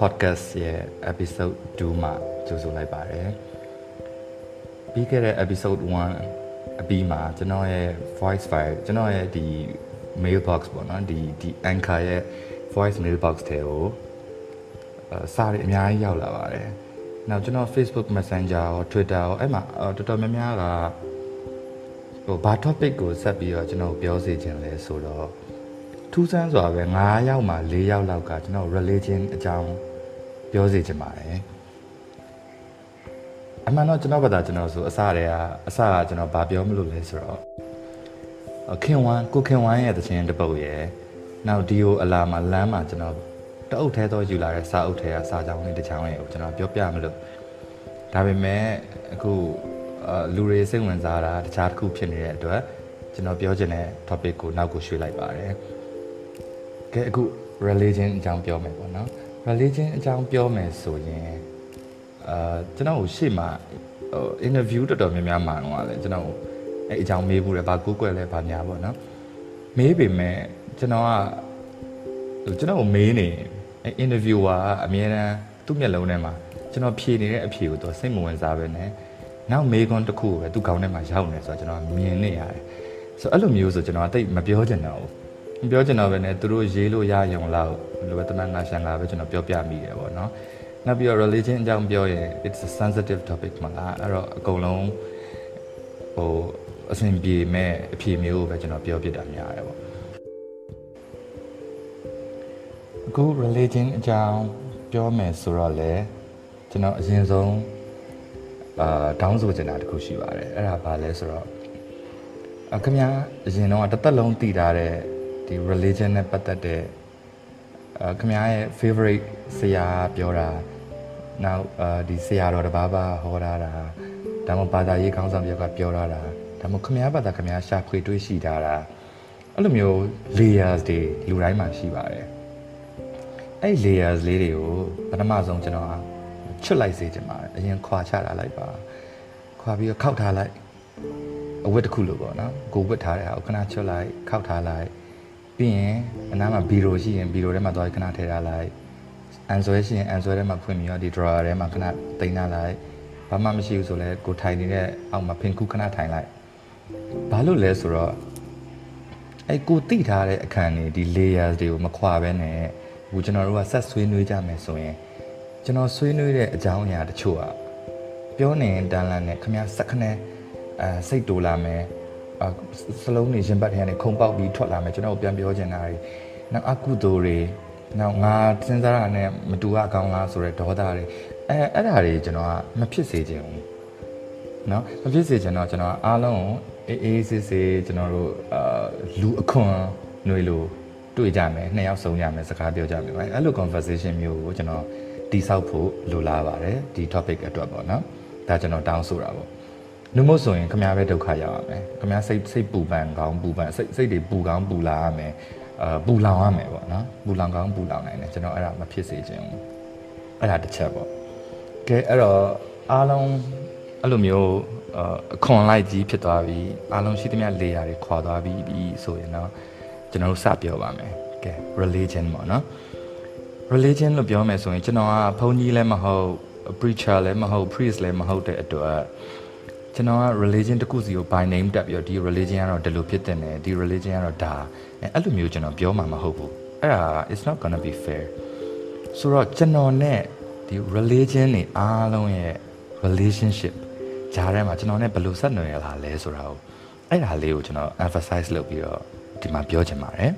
podcast ရဲ့ episode 2မှာကြိုဆိုလိုက်ပါတယ်ပြီးခဲ့တဲ့ episode 1အပြီးမှာကျွန်တော်ရဲ့ voice file ကျွန်တော်ရဲ့ဒီ mailbox ပေါ့နော်ဒီဒီ anchor ရဲ့ voice mailbox ထဲကိုအစာတွေအများကြီးရောက်လာပါတယ်နောက်ကျွန်တော် Facebook Messenger ရော Twitter ရောအဲ့မှာတော်တော်များများကဟိုဘာ topic ကိုဆက်ပြီးတော့ကျွန်တော်ပြောစီခြင်းလဲဆိုတော့ ထူးဆန်းစွာပဲ9ယောက်မှ4ယောက်လောက်ကကျွန်တော် religion အကြောင်းပြောစီခြင်းပါတယ်အမှန်တော့ကျွန်တော်ဘာသာကျွန်တော်ဆိုအစတည်းကအစကကျွန်တော်ဘာပြောမလို့လဲဆိုတော့ခင်ဝမ်ကိုခင်ဝမ်ရဲ့တခြင်းတစ်ပုတ်ရဲ့နောက်ဒီယိုအလာမှာလမ်းမှာကျွန်တော်တအုပ်ထဲတော့ယူလာတဲ့စာအုပ်ထဲကစာကြောင်းလေးတစ်ချောင်းရဲ့ကိုကျွန်တော်ပြောပြမလို့ဒါပေမဲ့အခုလူတွေစိတ်ဝင်စားတာတခြားတစ်ခုဖြစ်နေတဲ့အတွက်ကျွန်တော်ပြောချင်တဲ့ topic ကိုနောက်ကိုရွှေ့လိုက်ပါတယ် ကဲအခု religion အကြောင်းပြောမယ်ပေါ့နော် religion အကြောင်းပြောမယ်ဆိုရင်အာကျွန်တော်ကိုရှေ့မှာဟို interview တော်တော်များများမှာတော့လေကျွန်တော်အဲ့အကြောင်းမေးဘူးလေဘာကိုကွယ်လဲဘာညာပေါ့နော်မေးပေမဲ့ကျွန်တော်ကကျွန်တော်ကိုမေးနေအဲ့ interviewer ကအများတန်းသူ့မျက်လုံးထဲမှာကျွန်တော်ဖြေနေတဲ့အဖြေကိုသူစိတ်မဝင်စားပဲနဲ့နောက်မေးခွန်းတစ်ခုကိုပဲသူခေါင်းထဲမှာရောက်နေဆိုတော့ကျွန်တော်မြင်နေရတယ်ဆိုတော့အဲ့လိုမျိုးဆိုကျွန်တော်ကတိတ်မပြောချင်တော့ဘူး ပြောချင်တော့ပဲねသူတို့ရေးလို့ရရုံလောက်လိုပဲတမန်ငါရှန်လာပဲကျွန်တော်ပြောပြမိတယ်ပေါ့နော်နောက်ပြီးတော့ religion အကြောင်းပြောရင် it's a sensitive topic မလားအဲ့တော့အကုန်လုံးဟိုအဆင်ပြေမဲ့အဖြေမျိုးကိုပဲကျွန်တော်ပြောပြတာများတယ်ပေါ့အခု religion အကြောင်းပြောမယ်ဆိုတော့လေကျွန်တော်အရင်ဆုံးအာတောင်းဆိုချင်တာတခုရှိပါတယ်အဲ့ဒါဘာလဲဆိုတော့အခင်ဗျာအရင်တော့တစ်သက်လုံးတည်ထားတဲ့ ဒီ religion နဲ့ပတ်သက်တဲ့အာခင်ဗျားရဲ့ favorite ဆရာပြောတာနောက်အာဒီဆရာတော်တပါးပါဟောတာဒါမှမဟုတ်ဘာသာရေးခေါင်းဆောင်ပြောကပြောတာဒါမှမဟုတ်ခင်ဗျားဘာသာခင်ဗျားရှာဖွေတွေးရှိတာဒါအဲ့လိုမျိုး layers တွေလူတိုင်းမှာရှိပါတယ်အဲ့ layers လေးတွေကိုပထမဆုံးကျွန်တော်ချွတ်လိုက်စေချင်ပါတယ်အရင်ခွာချတာလိုက်ပါခွာပြီးတော့ခောက်ထားလိုက်အဝတ်တစ်ခုလိုပေါ့နော်ကိုဝတ်ထားတဲ့ဟာကိုခဏချွတ်လိုက်ခောက်ထားလိုက် ပြီးရင်အနားမှာဘီရိုရှိရင်ဘီရိုထဲမှာသွားခဏထည့်ထားလိုက်အန်ဆွဲရှိရင်အန်ဆွဲထဲမှာဖွင့်ပြီးတော့ဒီ drawer ထဲမှာခဏတင်ထားလိုက်ဘာမှမရှိဘူးဆိုလဲကိုထိုင်နေတဲ့အောက်မှာဖင်ခုခဏထိုင်လိုက်ဘာလို့လဲဆိုတော့အဲ့ကိုတိထားတဲ့အခန်းတွေဒီ layers တွေကိုမခွာဘဲနဲ့ဟိုကျွန်တော်တို့ကဆက်ဆွေးနွေးကြမယ်ဆိုရင်ကျွန်တော်ဆွေးနွေးတဲ့အကြောင်းအရာတချို့อ่ะပြောနေတန်းလန်းနဲ့ခမစက်ခနဲ့အဲစိတ်တူလာမယ်အ စလုံးနေရင်ဘတ်ထဲကနေခုံပေါက်ပြီးထွက်လာမယ်ကျွန်တော်ပြန်ပြောချင်တာတွေနောက်အကုသိုလ်တွေနောက်ငါစဉ်းစားတာနဲ့မတူအကောင်းလားဆိုတဲ့ဒေါသတွေအဲအဲ့ဒါတွေကျွန်တော်ကမဖြစ်စေချင်ဘူးเนาะမဖြစ်စေချင်တော့ကျွန်တော်ကအားလုံးကိုအေးအေးဆေးဆေးကျွန်တော်တို့အာလူအခွန်ຫນွေလို့တွေ့ကြမယ်နှစ်ယောက်ဆုံးကြမယ်စကားပြောကြမယ်အဲ့လို conversation မျိုးကိုကျွန်တော်တိဆောက်ဖို့လိုလားပါတယ်ဒီ topic အတွက်ပေါ့နော်ဒါကျွန်တော်တောင်းဆိုတာပေါ့ နှမို့ဆိုရင်ခမားပဲဒုက္ခရောက်ရမယ်ခမားစိတ်စိတ်ပူပန်ကောင်းပူပန်စိတ်စိတ်တွေပူကောင်းပူလာရမယ်အာပူလောင်ရမယ်ပေါ့နော်ပူလောင်ကောင်းပူလောင်နိုင်တယ်ကျွန်တော်အဲ့ဒါမဖြစ်စေချင်ဘူးအဲ့ဒါတစ်ချက်ပေါ့ကဲအဲ့တော့အားလုံးအဲ့လိုမျိုးအခွန်လိုက်ကြီးဖြစ်သွားပြီအားလုံးရှိသမျှလေယာတွေခွာသွားပြီပြီးဆိုရင်တော့ကျွန်တော်တို့စပြောပါမယ်ကဲ religion ပေါ့နော် religion လို့ပြောမယ်ဆိုရင်ကျွန်တော်ကဘုန်းကြီးလည်းမဟုတ် preacher လည်းမဟုတ် priest လည်းမဟုတ်တဲ့အတွက် ကျွန်တော်က religion တစ်ခုစီကို by name တက်ပြီးတော့ဒီ religion ကတော့ဒီလိုဖြစ်တဲ့နယ်ဒီ religion ကတော့ဒါအဲ့လိုမျိုးကျွန်တော်ပြောမှာမဟုတ်ဘူးအဲ့ဒါ it's not gonna be fair ဆိုတော့ကျွန်တော်နဲ့ဒီ religion တွေအားလုံးရဲ့ relationship ဂျားထဲမှာကျွန်တော်နဲ့ဘယ်လိုဆက်နွယ်ရလာလဲဆိုတာကိုအဲ့ဒါလေးကိုကျွန်တော် emphasize လုပ်ပြီးတော့ဒီမှာပြောချင်ပါတယ်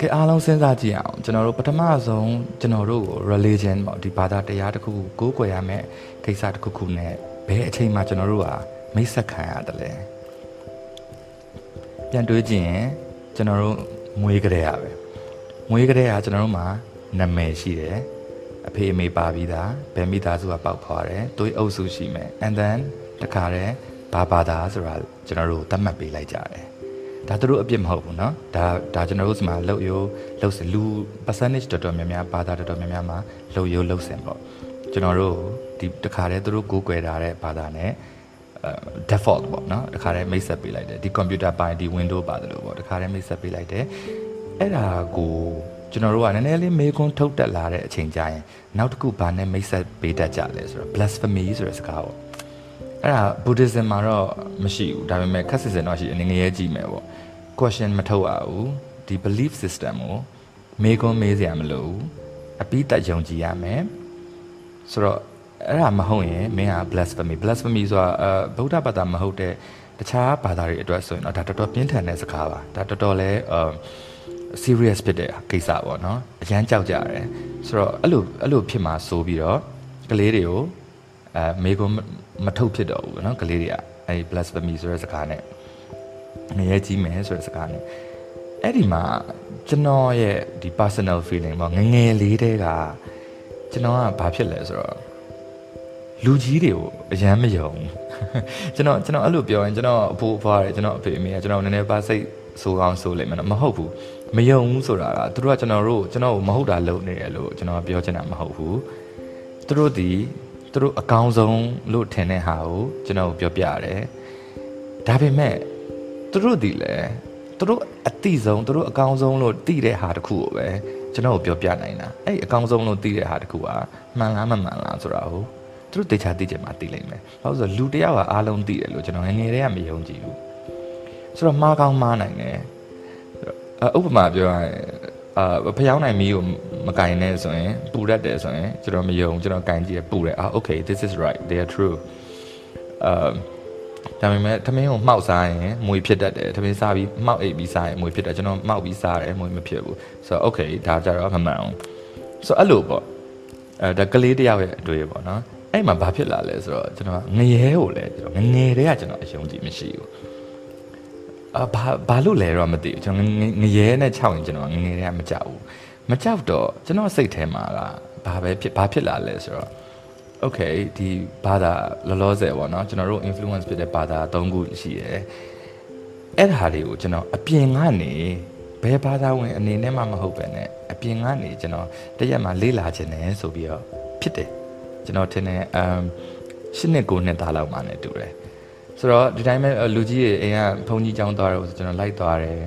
ကဲအားလုံးစဉ်းစားကြည့်အောင်ကျွန်တော်တို့ပထမဆုံးကျွန်တော်တို့ကို religion ပေါ့ဒီဘာသာတရားတစ်ခုကိုကိုးကွယ်ရမယ်ကိစ္စတစ်ခုခုနဲ့ ဘယ်အချိန်မှကျွန်တော်တို့ကမိတ်ဆက်ခံရတယ်လဲပြန်တွေးကြည့်ရင်ကျွန်တော်တို့မွေးကြတဲ့ရပဲမွေးကြတဲ့ကကျွန်တော်တို့မှာနာမည်ရှိတယ် အဖေအမေပါပြီးသားဘယ်မိသားစုကပေါက်ဖွာတယ်သွေးအုပ်စုရှိမယ် and then တခါတည်းဘာဘာသာဆိုတာကျွန်တော်တို့သတ်မှတ်ပေးလိုက်ကြတယ်ဒါသူတို့အပြစ်မဟုတ်ဘူးเนาะဒါဒါကျွန်တော်တို့စမှာလှုပ်ရိုးလှုပ်စင်လူ percentage တော်တော်များများဘာသာတော်တော်များများမှာလှုပ်ရိုးလှုပ်စင်ပေါ့ကျွန်တော်တို့ ဒီတခါတည်းသူတို့ကိုးကွယ်ထားတဲ့ဘာသာနဲ့ default ပေါ့နော်တခါတည်းမိတ်ဆက်ပေးလိုက်တယ်ဒီ computer ပိုင်းဒီ window ပါတယ်လို့ပေါ့တခါတည်းမိတ်ဆက်ပေးလိုက်တယ်အဲ့ဒါကိုကျွန်တော်တို့ကနည်းနည်းလေးမေးခွန်းထုတ်တက်လာတဲ့အချိန်ကျရင်နောက်တစ်ခုဘာနဲ့မိတ်ဆက်ပေးတတ်ကြလဲဆိုတော့ blasphemy ဆိုတဲ့စကားပေါ့အဲ့ဒါ Buddhism မှာတော့မရှိဘူးဒါပေမဲ့ခက်စစ်စင်တော့ရှိအနေငယ်ရေးကြည့်မယ်ပေါ့ question မထုတ်ရဘူးဒီ belief system ကိုမေးခွန်းမေးစရာမလိုဘူးအပိတယုံကြည်ရမယ်ဆိုတော့ အဲ့ဒါမဟုတ်ရင်မင်းက blasphemy blasphemy ဆိုတာအဗုဒ္ဓဘာသာမဟုတ်တဲ့တခြားဘာသာတွေအတွက်ဆိုရင်တော့ဒါတော်တော်ပြင်းထန်တဲ့စကားပါဒါတော်တော်လဲအ serious ဖြစ်တဲ့ကိစ္စပေါ့နော်အရန်ကြောက်ကြရတယ်ဆိုတော့အဲ့လိုအဲ့လိုဖြစ်မှာဆိုပြီးတော့ကလေးတွေကိုအဲမေကွန်မထုတ်ဖြစ်တော့ဘူးပေါ့နော်ကလေးတွေကအဲ့ blasphemy ဆိုတဲ့စကားနဲ့ငရဲကြီးမယ်ဆိုတဲ့စကားနဲ့အဲ့ဒီမှာကျွန်တော်ရဲ့ဒီ personal feeling ပေါ့ငငယ်လေးတဲကကျွန်တော်ကဘာဖြစ်လဲဆိုတော့ လူကြီးတွေကိုအယမ်းမယုံကျွန်တော်ကျွန်တော်အဲ့လိုပြောရင်ကျွန်တော်အဖိုးအဖွားတယ်ကျွန်တော်အဖေအမေကကျွန်တော်နည်းနည်းပါစိတ်ဆိုးကောင်းဆိုးလိမ့်မယ်နော်မဟုတ်ဘူးမယုံဘူးဆိုတာကသူတို့ကကျွန်တော်တို့ကျွန်တော်ကိုမဟုတ်တာလုပ်နေတယ်လို့ကျွန်တော်ပြောချင်တာမဟုတ်ဘူးသူတို့ဒီသူတို့အကောင်းဆုံးလို့ထင်တဲ့ဟာကိုကျွန်တော်ပြောပြရတယ်ဒါပေမဲ့သူတို့ဒီလေသူတို့အတိဆုံးသူတို့အကောင်းဆုံးလို့သိတဲ့ဟာတခုကိုပဲကျွန်တော်ကိုပြောပြနိုင်တာအဲ့အကောင်းဆုံးလို့သိတဲ့ဟာတခုကမှန်လားမမှန်လားဆိုတာကို သူတို့တေချာသိချင်မှသိလိမ့်မယ်။ဘာလို့ဆိုလူတယောက်ကအားလုံးသိတယ်လို့ကျွန်တော်ငငယ်တည်းကမယုံကြည်ဘူး။ဆိုတော့မှားကောင်းမှားနိုင်တယ်။ဥပမာပြောရရင်အာဖျောင်းနိုင်မီးကိုမကင်နဲ့ဆိုရင်ပူရက်တယ်ဆိုရင်ကျွန်တော်မယုံကျွန်တော်ကင်ကြည့်ရပူတယ်အာ okay this is right they are true အာဒါပေမဲ့သမင်းကိုမှောက်စားရင်မွေဖြစ်တတ်တယ်သမင်းစားပြီးမှောက်အိပ်ပြီးစားရင်မွေဖြစ်တယ်ကျွန်တော်မှောက်ပြီးစားတယ်မွေမဖြစ်ဘူးဆိုတော့ okay ဒါကြတော့မမှန်အောင်ဆိုတော့အဲ့လိုပေါ့အဲဒါကလေးတယောက်ရဲ့အတွေ့ပေါ့နော် အဲ့မှာဘာဖြစ်လာလဲဆိုတော့ကျွန်တော်ငရဲကိုလဲကျွန်တော်ငငယ်တည်းကကျွန်တော်အယုံကြည်မရှိဘူးအာဘာဘာလို့လဲတော့မသိဘူးကျွန်တော်ငရဲနဲ့ခြောက်ရင်ကျွန်တော်ငငယ်တည်းကမကြောက်ဘူးမကြောက်တော့ကျွန်တော်စိတ်ထဲမှာကဘာပဲဖြစ်ဘာဖြစ်လာလဲဆိုတော့ okay ဒီဘာသာလောလောဆယ်ပေါ့နော်ကျွန်တော်တို့ influence ဖြစ်တဲ့ဘာသာ၃ခုရှိတယ်အဲ့ဒါတွေကိုကျွန်တော်အပြင်ကနေဘယ်ဘာသာဝင်အနေနဲ့မှမဟုတ်ပဲねအပြင်ကနေကျွန်တော်တရက်မှလေ့လာခြင်းနဲ့ဆိုပြီးတော့ဖြစ်တယ် ကျွန်တော်ထင်တယ်အမ်ရှစ်နှစ်ကိုနှစ်သားလောက်မှနဲ့တူတယ်ဆိုတော့ဒီတိုင်းပဲလူကြီးတွေအိမ်ကဘုန်းကြီးကျောင်းသွားတယ်ဆိုကျွန်တော်လိုက်သွားတယ်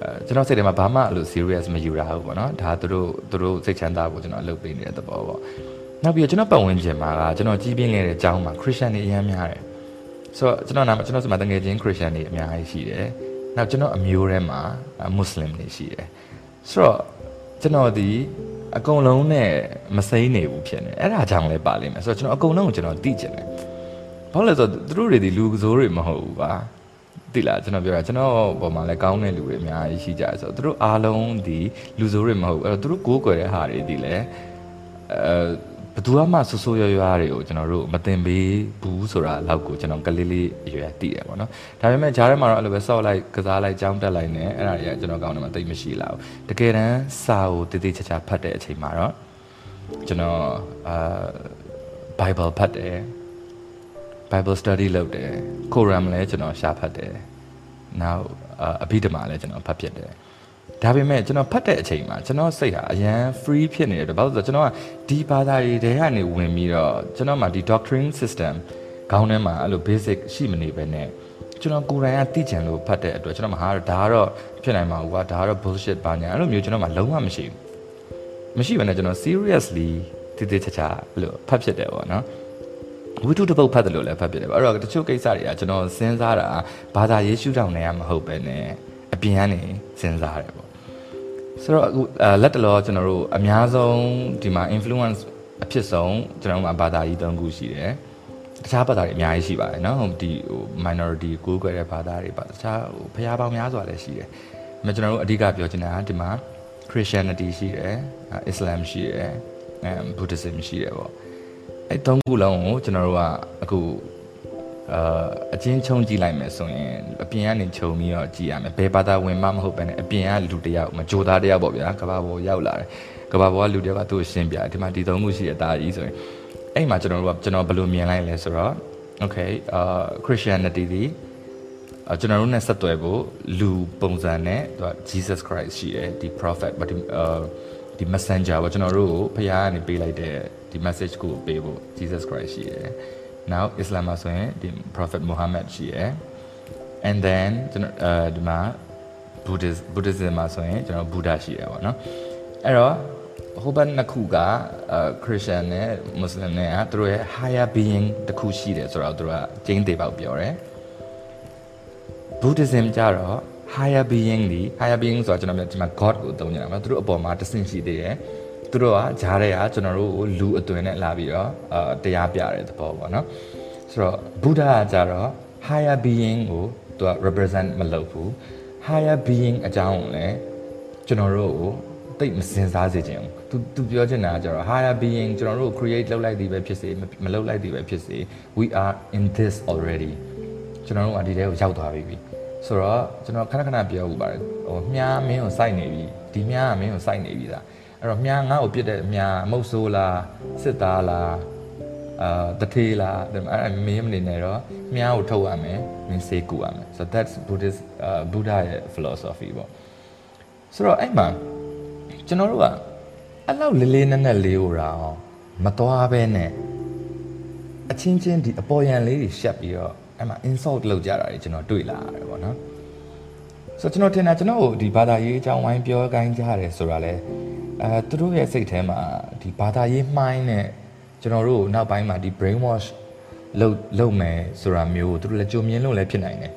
အဲကျွန်တော်စိတ်ထဲမှာဘာမှအဲ့လို serious မယူရဘူးပေါ့နော်ဒါသူတို့သူတို့စိတ်ချမ်းသာဖို့ကျွန်တော်အလုပ်ပေးနေတဲ့သဘောပေါ့နောက်ပြီးတော့ကျွန်တော်ပတ်ဝန်းကျင်မှာကကျွန်တော်ကြီးပြင်းခဲ့တဲ့ကျောင်းမှာ Christian တွေအများများတယ်ဆိုတော့ကျွန်တော်နာမကျွန်တော်စမှာတငယ်ချင်း Christian တွေအများကြီးရှိတယ်နောက်ကျွန်တော်အမျိုးထဲမှာ Muslim တွေရှိတယ်ဆိုတော့ကျွန်တော်ဒီ အကုန်လုံးနဲ့မစိမ့်နေဘူးဖြစ်နေအဲ့ဒါကြောင့်လည်းပါလိမ့်မယ်ဆိုတော့ကျွန်တော်အကုန်လုံးကိုကျွန်တော်သိချင်တယ်ဘာလို့လဲဆိုတော့သူတို့တွေဒီလူကစိုးတွေမဟုတ်ဘူးပါသိလားကျွန်တော်ပြောတာကျွန်တော်ပေါ်မှာလည်းကောင်းတဲ့လူတွေအများကြီးရှိကြတယ်ဆိုတော့သူတို့အားလုံးဒီလူစိုးတွေမဟုတ်ဘူးအဲ့တော့သူတို့ကိုးကွယ်တဲ့ဟာတွေဒီလည်းအဲ ဘယ်သူမှဆူဆူရွရွတွေကိုကျွန်တော်တို့မတင်ပေးဘူးဆိုတာလောက်ကိုကျွန်တော်ကလေးလေးအရွယ်သိတယ်ပေါ့နော်ဒါပေမဲ့ဂျားထဲမှာတော့အဲ့လိုပဲစော့လိုက်ကစားလိုက်ကြောင်းတက်လိုက်နေအဲ့ဒါတွေကကျွန်တော်ကောင်းတယ်မှာတိတ်မရှိလာဘူးတကယ်တမ်းစာကိုတည်တည်ချာချာဖတ်တဲ့အချိန်မှာတော့ကျွန်တော်အာ Bible ဖတ်တယ် Bible study လုပ်တယ် Quran လည်းကျွန်တော်ရှာဖတ်တယ်နောက်အဘိဓမ္မာလည်းကျွန်တော်ဖတ်ဖြစ်တယ် ဒါပေမဲ့ကျွန်တော်ဖတ်တဲ့အချိန်မှာကျွန်တော်စိတ်ဟာအရန် free ဖြစ်နေတယ်ဘာလို့လဲဆိုတော့ကျွန်တော်ကဒီဘာသာတွေထဲကနေဝင်ပြီးတော့ကျွန်တော်မှဒီ doctrine system ခေါင်းထဲမှာအဲ့လို basic ရှိမနေပဲနဲ့ကျွန်တော်ကိုယ်တိုင်ကသိချင်လို့ဖတ်တဲ့အတွက်ကျွန်တော်မဟာဒါကတော့ဖြစ်နိုင်မှာဘူးကွာဒါကတော့ bullshit ပါညာအဲ့လိုမျိုးကျွန်တော်မှလုံးဝမရှိဘူးမရှိဘဲနဲ့ကျွန်တော် seriously တည်တည်ချာချာအဲ့လိုဖတ်ဖြစ်တယ်ပေါ့နော်ဝိတုတပုတ်ဖတ်တယ်လို့လည်းဖတ်ဖြစ်တယ်ပေါ့အဲ့တော့တချို့ကိစ္စတွေကကျွန်တော်စဉ်းစားတာဘာသာရေးရှုထောင့်နဲ့ကမဟုတ်ပဲနဲ့အပြင်ကနေစဉ်းစားတယ်ပေါ့ ဆိုတော့အခုလက်တလောကျွန်တော်တို့အများဆုံးဒီမှာ influence အဖြစ်ဆုံးကျွန်တော်တို့ဘာသာကြီး၃ခုရှိတယ်တခြားဘာသာတွေအများကြီးရှိပါတယ်เนาะဒီဟို minority ကိုးကွယ်တဲ့ဘာသာတွေပါတခြားဟိုဖျားပေါင်းများစွာလည်းရှိတယ်။ဒါကျွန်တော်တို့အဓိကပြောချင်တာကဒီမှာ Christianity ရှိတယ်။ Islam ရှိတယ်။အဲ Buddhism ရှိတယ်ပေါ့။အဲသုံးခုလုံးကိုကျွန်တော်တို့ကအခု အာအချင်းချုံကြည့်လိုက်မယ်ဆိုရင်အပြင်ကနေခြုံပြီးတော့ကြည့်ရမယ်ဘယ်ဘာသာဝင်မှမဟုတ်ပဲねအပြင်ကလူတယောက်မကြိုသားတယောက်ပေါ့ဗျာကဘာပေါ်ရောက်လာတယ်ကကဘာပေါ်ကလူတယောက်ကသူ့ကိုရှင်းပြတယ်ဒီမှာဒီသုံးခုရှိတဲ့တာကြီးဆိုရင်အဲ့မှာကျွန်တော်တို့ကကျွန်တော်ဘယ်လိုမြင်လိုက်လဲဆိုတော့ okay အာ Christianity ဒီအကျွန်တော်တို့နဲ့ဆက်သွယ်ဖို့လူပုံစံနဲ့သူက Jesus Christ ရှိတယ်ဒီ prophet ဘာဒီအာဒီ messenger ဘာကျွန်တော်တို့ကိုဖခင်ကနေပေးလိုက်တဲ့ဒီ message ကိုပေးဖို့ Jesus Christ ရှိတယ် now Islam မှာဆိုရင်ဒီ prophet Muhammad ရှိတယ် and then ကျွန်တော်အဲဒီမှာ Buddhist Buddhism မှာဆိုရင်ကျွန်တော် Buddha ရှိတယ်ပေါ့နော်အဲ့တော့ဟိုဘက်နှစ်ခုကအဲ Christian နဲ့ Muslim နဲ့ကသူတို့ရဲ့ higher being တစ်ခုရှိတယ်ဆိုတော့သူတို့ကကျင်းသေးပေါက်ပြောတယ် Buddhism ကြတော့ higher being ဒီ higher being ဆိုတာကျွန်တော်မြင်ဒီမှာ God ကိုသုံးကြတာပေါ့သူတို့အပေါ်မှာတဆင့်ရှိသေးတယ် သူတို့ကဂျားတဲ့ကကျွန်တော်တို့ကိုလူအသွင်နဲ့လာပြီးတော့အာတရားပြတဲ့သဘောပေါ့နော်ဆိုတော့ Buddha ကကြတော့ higher being ကိုသူက represent မလုပ်ဘူး higher being အကြောင်းကိုလည်းကျွန်တော်တို့ကိုတိတ်မစင်စားစေချင်ဘူးသူသူပြောချင်တာကကြတော့ higher being ကျွန်တော်တို့ create လုပ်လိုက်သည်ပဲဖြစ်စေမလုပ်လိုက်သည်ပဲဖြစ်စေ we are in this already ကျွန်တော်တို့ကဒီထဲကိုရောက်သွားပြီဆိုတော့ကျွန်တော်ခဏခဏပြောဥပါတယ်ဟိုမြားမင်းကိုစိုက်နေပြီဒီမြားကမင်းကိုစိုက်နေပြီသား အဲ့တော့မြားငါ့ကိုပြစ်တဲ့မြားမုတ်ဆိုးလားစစ်သားလားအာတထေးလားအဲ့မင်းမနေနဲ့တော့မြားကိုထုတ်ရမယ်မင်းစေးကူရမယ် so that's buddhist uh, buddha ရဲ့ philosophy ပေါ့ဆိုတော့အဲ့မှာကျွန်တော်တို့ကအဲ့လောက်လေးလေးနက်နက်လေးဟိုတာအောင်မသွားဘဲနဲ့အချင်းချင်းဒီအပေါ်ယံလေးတွေရှက်ပြီးတော့အဲ့မှာ insult လုပ်ကြတာတွေကျွန်တော်တွေ့လာရတယ်ပေါ့နော်ဆိုတော့ကျွန်တော်ထင်တာကျွန်တော်ဒီဘာသာရေးအကြောင်းဝိုင်းပြောကိုင်းကြတယ်ဆိုတာလဲ အဲသူတို့ရဲ့စိတ်ထဲမှာဒီဘာသာရေးမှိုင်းနဲ့ကျွန်တော်တို့နောက်ပိုင်းမှာဒီ brain wash လုပ်လုပ်မယ်ဆိုတာမျိုးသူတို့လည်းကြုံမြင်လို့လည်းဖြစ်နိုင်တယ်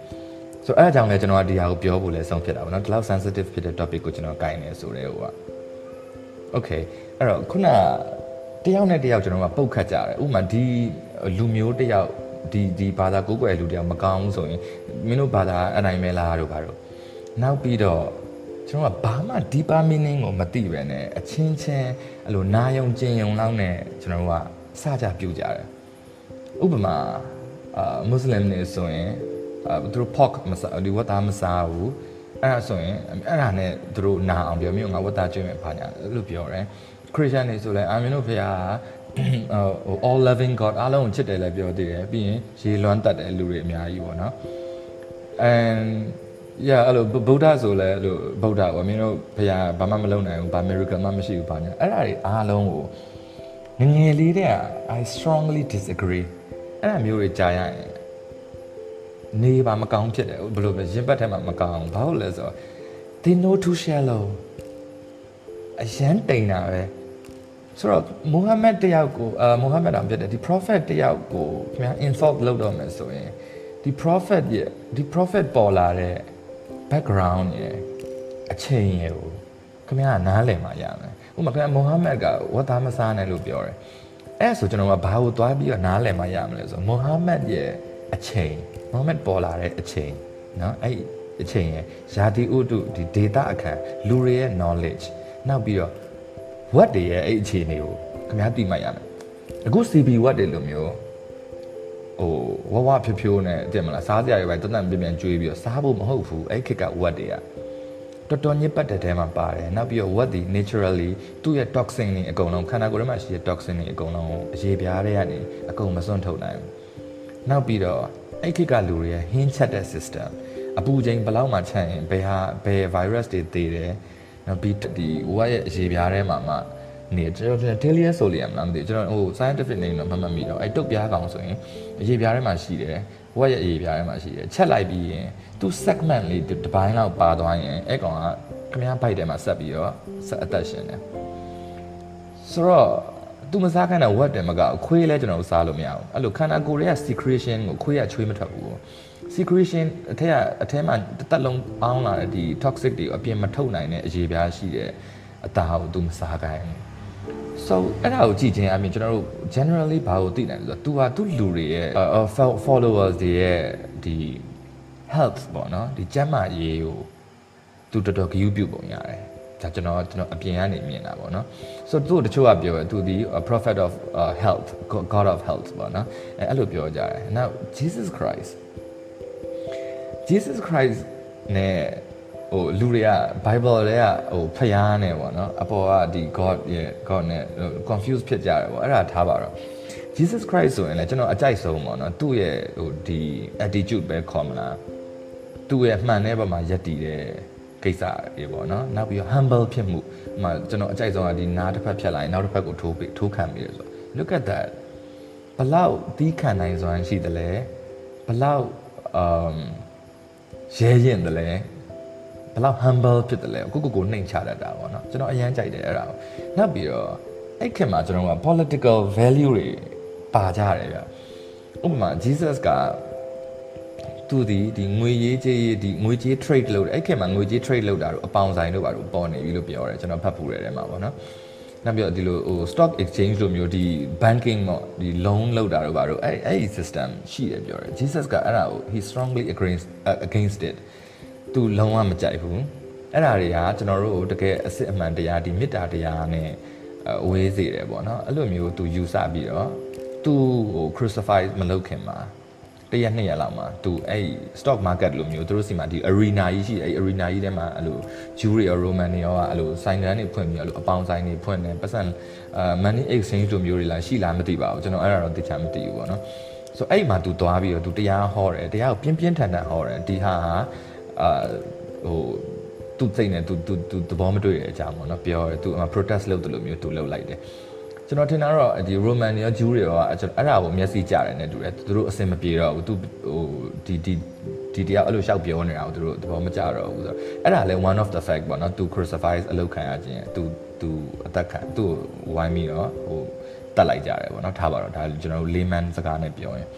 ဆိုတော့အဲအကြောင်းလဲကျွန်တော်ကဒီဟာကိုပြောဖို့လဲဆုံးဖြစ်တာပေါ့နော်ဒီလောက် sensitive ဖြစ်တဲ့ topic ကိုကျွန်တော်ကိုင်းနေဆိုတဲ့ဟိုက okay အဲ့တော့ခုနတယောက်နဲ့တယောက်ကျွန်တော်ကပုတ်ခတ်ကြတယ်ဥပမာဒီလူမျိုးတယောက်ဒီဒီဘာသာကိုးကွယ်လူတယောက်မကောင်းဘူးဆိုရင်မင်းတို့ဘာသာအနိုင်မဲလားတို့ဘာတို့နောက်ပြီးတော့ ကျွန်တော်ကဘာမှ deeper meaning ကိုမသိပဲနဲ့အချင်းချင်းအဲ့လိုနာယုံကျင်ယုံလောက်နဲ့ကျွန်တော်တို့ကစကြပြုတ်ကြတယ်ဥပမာအာမွတ်စလင်တွေဆိုရင်အာသူတို့ pork မစားဒီဝတ်သားမစားဘူးအဲ့ဒါဆိုရင်အဲ့ဒါနဲ့သူတို့နာအောင်ပြောမျိုးငါဝတ်သားကျွေးမယ်ဘာညာလို့ပြောတယ်ခရစ်ယာန်တွေဆိုလဲအာမင်တို့ဖေဟာဟို all loving god အားလုံးကိုချစ်တယ်လည်းပြောသေးတယ်ပြီးရင်ရေလွမ်းတတ်တယ်လူတွေအများကြီးပေါ့နော် and yeah အဲ့လိုဗုဒ္ဓဆိုလဲအဲ့လိုဗုဒ္ဓပေါ့မင်းတို့ဘုရားဘာမှမလုပ်နိုင်ဘူးဘာ miracle မှမရှိဘူးဘာညာအဲ့ဒါတွေအားလုံးကိုငငယ်လေးတဲ့ I strongly disagree အဲ့ဒါမျိုးတွေကြားရရင်နေပါမကောင်းဖြစ်တယ်ဘယ်လိုပဲရင်ပတ်ထဲမှာမကောင်းဘာလို့လဲဆိုတော့ they know too shallow အရန်တိန်တာပဲဆိုတော့မူဟာမက်တယောက်ကိုအာမူဟာမက်အောင်ဖြစ်တယ်ဒီ prophet တယောက်ကိုခင်ဗျာ insult လုပ်တော့မယ်ဆိုရင်ဒီ prophet ရဲ့ဒီ prophet ပေါ်လာတဲ့ background ရယ်အချိန်ရယ်ကိုခင်ဗျားကနားလည်မှရမယ်ဥပမာခင်ဗျားမိုဟာမက်ကဝတ်သားမစားနဲ့လို့ပြောတယ်အဲ့ဆိုကျွန်တော်ကဘာကိုသွားပြီးတော့နားလည်မှရမလဲဆိုမိုဟာမက်ရဲ့အချိန်မိုဟာမက်ပေါ်လာတဲ့အချိန်နော်အဲ့အချိန်ရယ်ယာတိဥတုဒီ data အခန်းလူတွေရဲ့ knowledge နောက်ပြီးတော့ what တွေရဲ့အဲ့အခြေအနေကိုခင်ဗျားသိမှရမယ်အခု CB what တွေလိုမျိုး ဟိုဝဝဖြိုးဖြိုးနဲ့တင်မလားစားစရာတွေပဲတန်တန်ပြပြန်ကျွေးပြီးတော့စားဖို့မဟုတ်ဘူးအဲ့ခက်က what တွေကတော်တော်ညစ်ပတ်တဲ့ထဲမှာပါတယ်နောက်ပြီးတော့ what တွေ naturally သူ့ရဲ့ toxin တွေအကုန်လုံးခန္ဓာကိုယ်ထဲမှာရှိတဲ့ toxin တွေအကုန်လုံးအရေးပြားတွေကနေအကုန်မစွန့်ထုတ်နိုင်ဘူးနောက်ပြီးတော့အဲ့ခက်ကလူတွေရဲ့ဟင်းချက်တဲ့ system အပူချိန်ဘယ်လောက်မှချမ်းရင်ဘယ်ဟာဘယ် virus တွေတည်တယ်နောက်ပြီးဒီဝက်ရဲ့အရေးပြားထဲမှာမှ နေကျွန်တော် Delia Solium လားမသိကျွန်တော်ဟို scientific name တော့မှတ်မှတ်မိတော့အဲ့တုတ်ပြားကောင်ဆိုရင်အရေးပြားထဲမှာရှိတယ်ဝက်ရဲ့အရေးပြားထဲမှာရှိတယ်ချက်လိုက်ပြီးရင်သူ segment လေးတစ်ပိုင်းလောက်ပါသွားရင်အဲ့ကောင်ကခမည်းဘိုက်ထဲမှာဆက်ပြီးတော့ဆက်အသက်ရှင်တယ်ဆိုတော့သူမစားခိုင်းတဲ့ဝက်တယ်မကအခွေးလဲကျွန်တော်တို့စားလို့မရဘူးအဲ့လိုခန္ဓာကိုယ်ရဲ့ secretion ကိုခွေးကချွေးမထွက်ဘူး secretion အထက်ကအထဲမှာတစ်သက်လုံးပေါင်းလာတဲ့ဒီ toxic တွေအပြင်မထုတ်နိုင်တဲ့အရေးပြားရှိတဲ့အသားကိုသူမစားခိုင်းဘူး so အဲ့ဒါကိုကြည့်ခြင်းအပြင်ကျွန်တော်တို့ generally ဘာကိုသိနိုင်လဲဆိုတော့ तू ဟာသူ့လူတွေရဲ့ followers တွေရဲ့ဒီ health ပေါ့နော်ဒီကျန်းမာရေးကို तू တော်တော်ဂရုပြုပုံရတယ်ဒါကျွန်တော်ကျွန်တော်အပြင်ကနေမြင်တာပေါ့နော် so သူ့တချို့ကပြောတယ်သူဒီ prophet of uh, health god of health ပေါ့နော်အဲအဲ့လိုပြောကြတယ် now jesus christ jesus christ နဲ့ ဟဟိုလူတွေက Bible တွေကဟိုဖျားနေပေါ့နော်အပေါ်ကဒီ God ရဲ့ God နဲ့ confuse ဖြစ်ကြတယ်ပေါ့အဲ့ဒါထားပါတော့ Jesus Christ ဆိုရင်လည်းကျွန်တော်အကြိုက်ဆုံးပေါ့နော်သူ့ရဲ့ဟိုဒီ attitude ပဲခေါ်မလားသူ့ရဲ့မှန်တဲ့ဘက်မှာယက်တည်တဲ့ကိစ္စတွေပေါ့နော်နောက်ပြီးတော့ humble ဖြစ်မှုဟိုကျွန်တော်အကြိုက်ဆုံးကဒီနားတစ်ဖက်ဖြတ်လိုက်နောက်တစ်ဖက်ကိုထိုးပြီးထိုးခံပြီးရဆို look at that ဘလောက်တီးခံနိုင်စွမ်းရှိတယ်လဲဘလောက် um ရဲရင်တယ်လဲ ဘလောက် humble ဖြစ်တယ်လဲကိုကိုကိုနှိမ်ချတတ်တာပေါ့နော်ကျွန်တော်အရန်ကြိုက်တယ်အဲ့ဒါကိုနောက်ပြီးတော့အဲ့ခင်မှာကျွန်တော်က political value တွေပါကြတယ်ဗျဥပမာ Jesus ကသူဒီဒီငွေရေးကြေးရေးဒီငွေကြေး trade လုပ်တယ်အဲ့ခင်မှာငွေကြေး trade လုပ်တာတော့အပေါင်ဆိုင်တို့ဘာလို့ပေါ်နေပြီလို့ပြောတယ်ကျွန်တော်ဖတ်ဖူးတယ်ထဲမှာပေါ့နော်နောက်ပြီးတော့ဒီလိုဟို stock exchange လိုမျိုးဒီ banking ပေါ့ဒီ loan လောက်တာတော့ဘာလို့အဲ့အဲ့ဒီ system ရှိတယ်ပြောတယ် Jesus ကအဲ့ဒါကို he strongly against against it သူလုံးဝမကြိုက်ဘူးအဲ့ဒါတွေကကျွန်တော်တို့တကယ်အစစ်အမှန်တရားဒီမေတ္တာတရားနဲ့အဝေးစေတယ်ပေါ့နော်အဲ့လိုမျိုးသူယူဆပြီးတော့သူဟို crucify မလုပ်ခင်မှာတရက်နှစ်ရက်လောက်မှာသူအဲ့ stock market လိုမျိုးသူတို့စီမှာဒီ arena ကြီးရှိအဲ့ arena ကြီးထဲမှာအဲ့လို Jew တွေရော Roman တွေရောအဲ့လိုဆိုင်တန်းတွေဖွင့်ပြီးအဲ့လိုအပေါင်းဆိုင်တွေဖွင့်နေပတ်စံအာ money exchange လိုမျိုးတွေလာရှိလားမသိပါဘူးကျွန်တော်အဲ့ဒါတော့သိချာမသိဘူးပေါ့နော်ဆိုအဲ့မှာ तू သွားပြီးတော့ तू တရားဟောတယ်တရားကိုပြင်းပြင်းထန်ထန်ဟောတယ်ဒီဟာဟာ အာဟိုသူ့စိတ်နဲ့သူသူသူသဘောမတွေ့တဲ့အကြောင်းပေါ့နော်ပြောရဲသူ protest လုပ်တယ်လို့မျိုးသူလုပ်လိုက်တယ်ကျွန်တော်ထင်တာတော့ဒီ Roman ရော Jew တွေရောအဲ့ဒါကိုမျက်စိကြတယ်နဲ့တူတယ်သူတို့အဆင်မပြေတော့ဘူးသူဟိုဒီဒီဒီတရားအဲ့လိုရှောက်ပြောနေတာကိုသူတို့သဘောမကျတော့ဘူးဆိုတော့အဲ့ဒါလဲ one of the fact ပေါ့နော် to crucify အလုပ်ခံရခြင်းသူသူအသက်ခံသူ့ဝိုင်းပြီးတော့ဟိုတတ်လိုက်ကြတယ်ပေါ့နော်ထားပါတော့ဒါကျွန်တော်တို့ layman စကားနဲ့ပြောရင်